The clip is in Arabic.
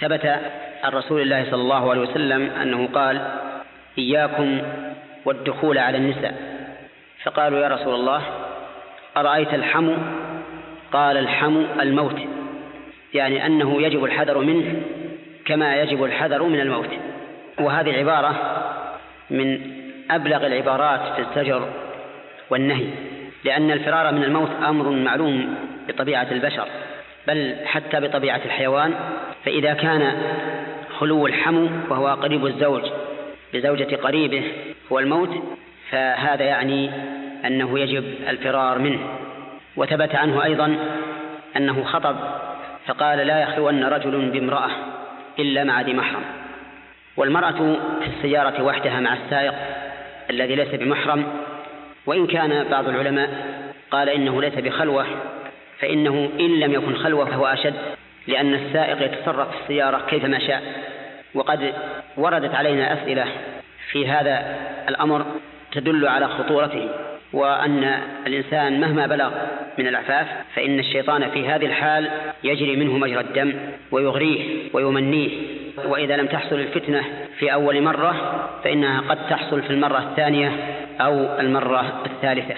ثبت عن رسول الله صلى الله عليه وسلم أنه قال إياكم والدخول على النساء. فقالوا يا رسول الله أرأيت الحمو؟ قال الحمو الموت يعني أنه يجب الحذر منه كما يجب الحذر من الموت. وهذه العبارة من أبلغ العبارات في الزجر والنهي لأن الفرار من الموت أمر معلوم بطبيعة البشر بل حتى بطبيعة الحيوان فإذا كان خلو الحمو وهو قريب الزوج بزوجة قريبه هو الموت فهذا يعني أنه يجب الفرار منه. وثبت عنه أيضا أنه خطب فقال لا يخلون رجل بامرأة إلا مع ذي محرم. والمرأة في السيارة وحدها مع السائق الذي ليس بمحرم وإن كان بعض العلماء قال إنه ليس بخلوة فإنه إن لم يكن خلوة فهو أشد. لأن السائق يتصرف في السيارة كيفما شاء. وقد وردت علينا أسئلة في هذا الأمر تدل على خطورته وأن الإنسان مهما بلغ من العفاف فإن الشيطان في هذه الحال يجري منه مجرى الدم ويغريه ويمنيه. وإذا لم تحصل الفتنة في أول مرة فإنها قد تحصل في المرة الثانية أو المرة الثالثة.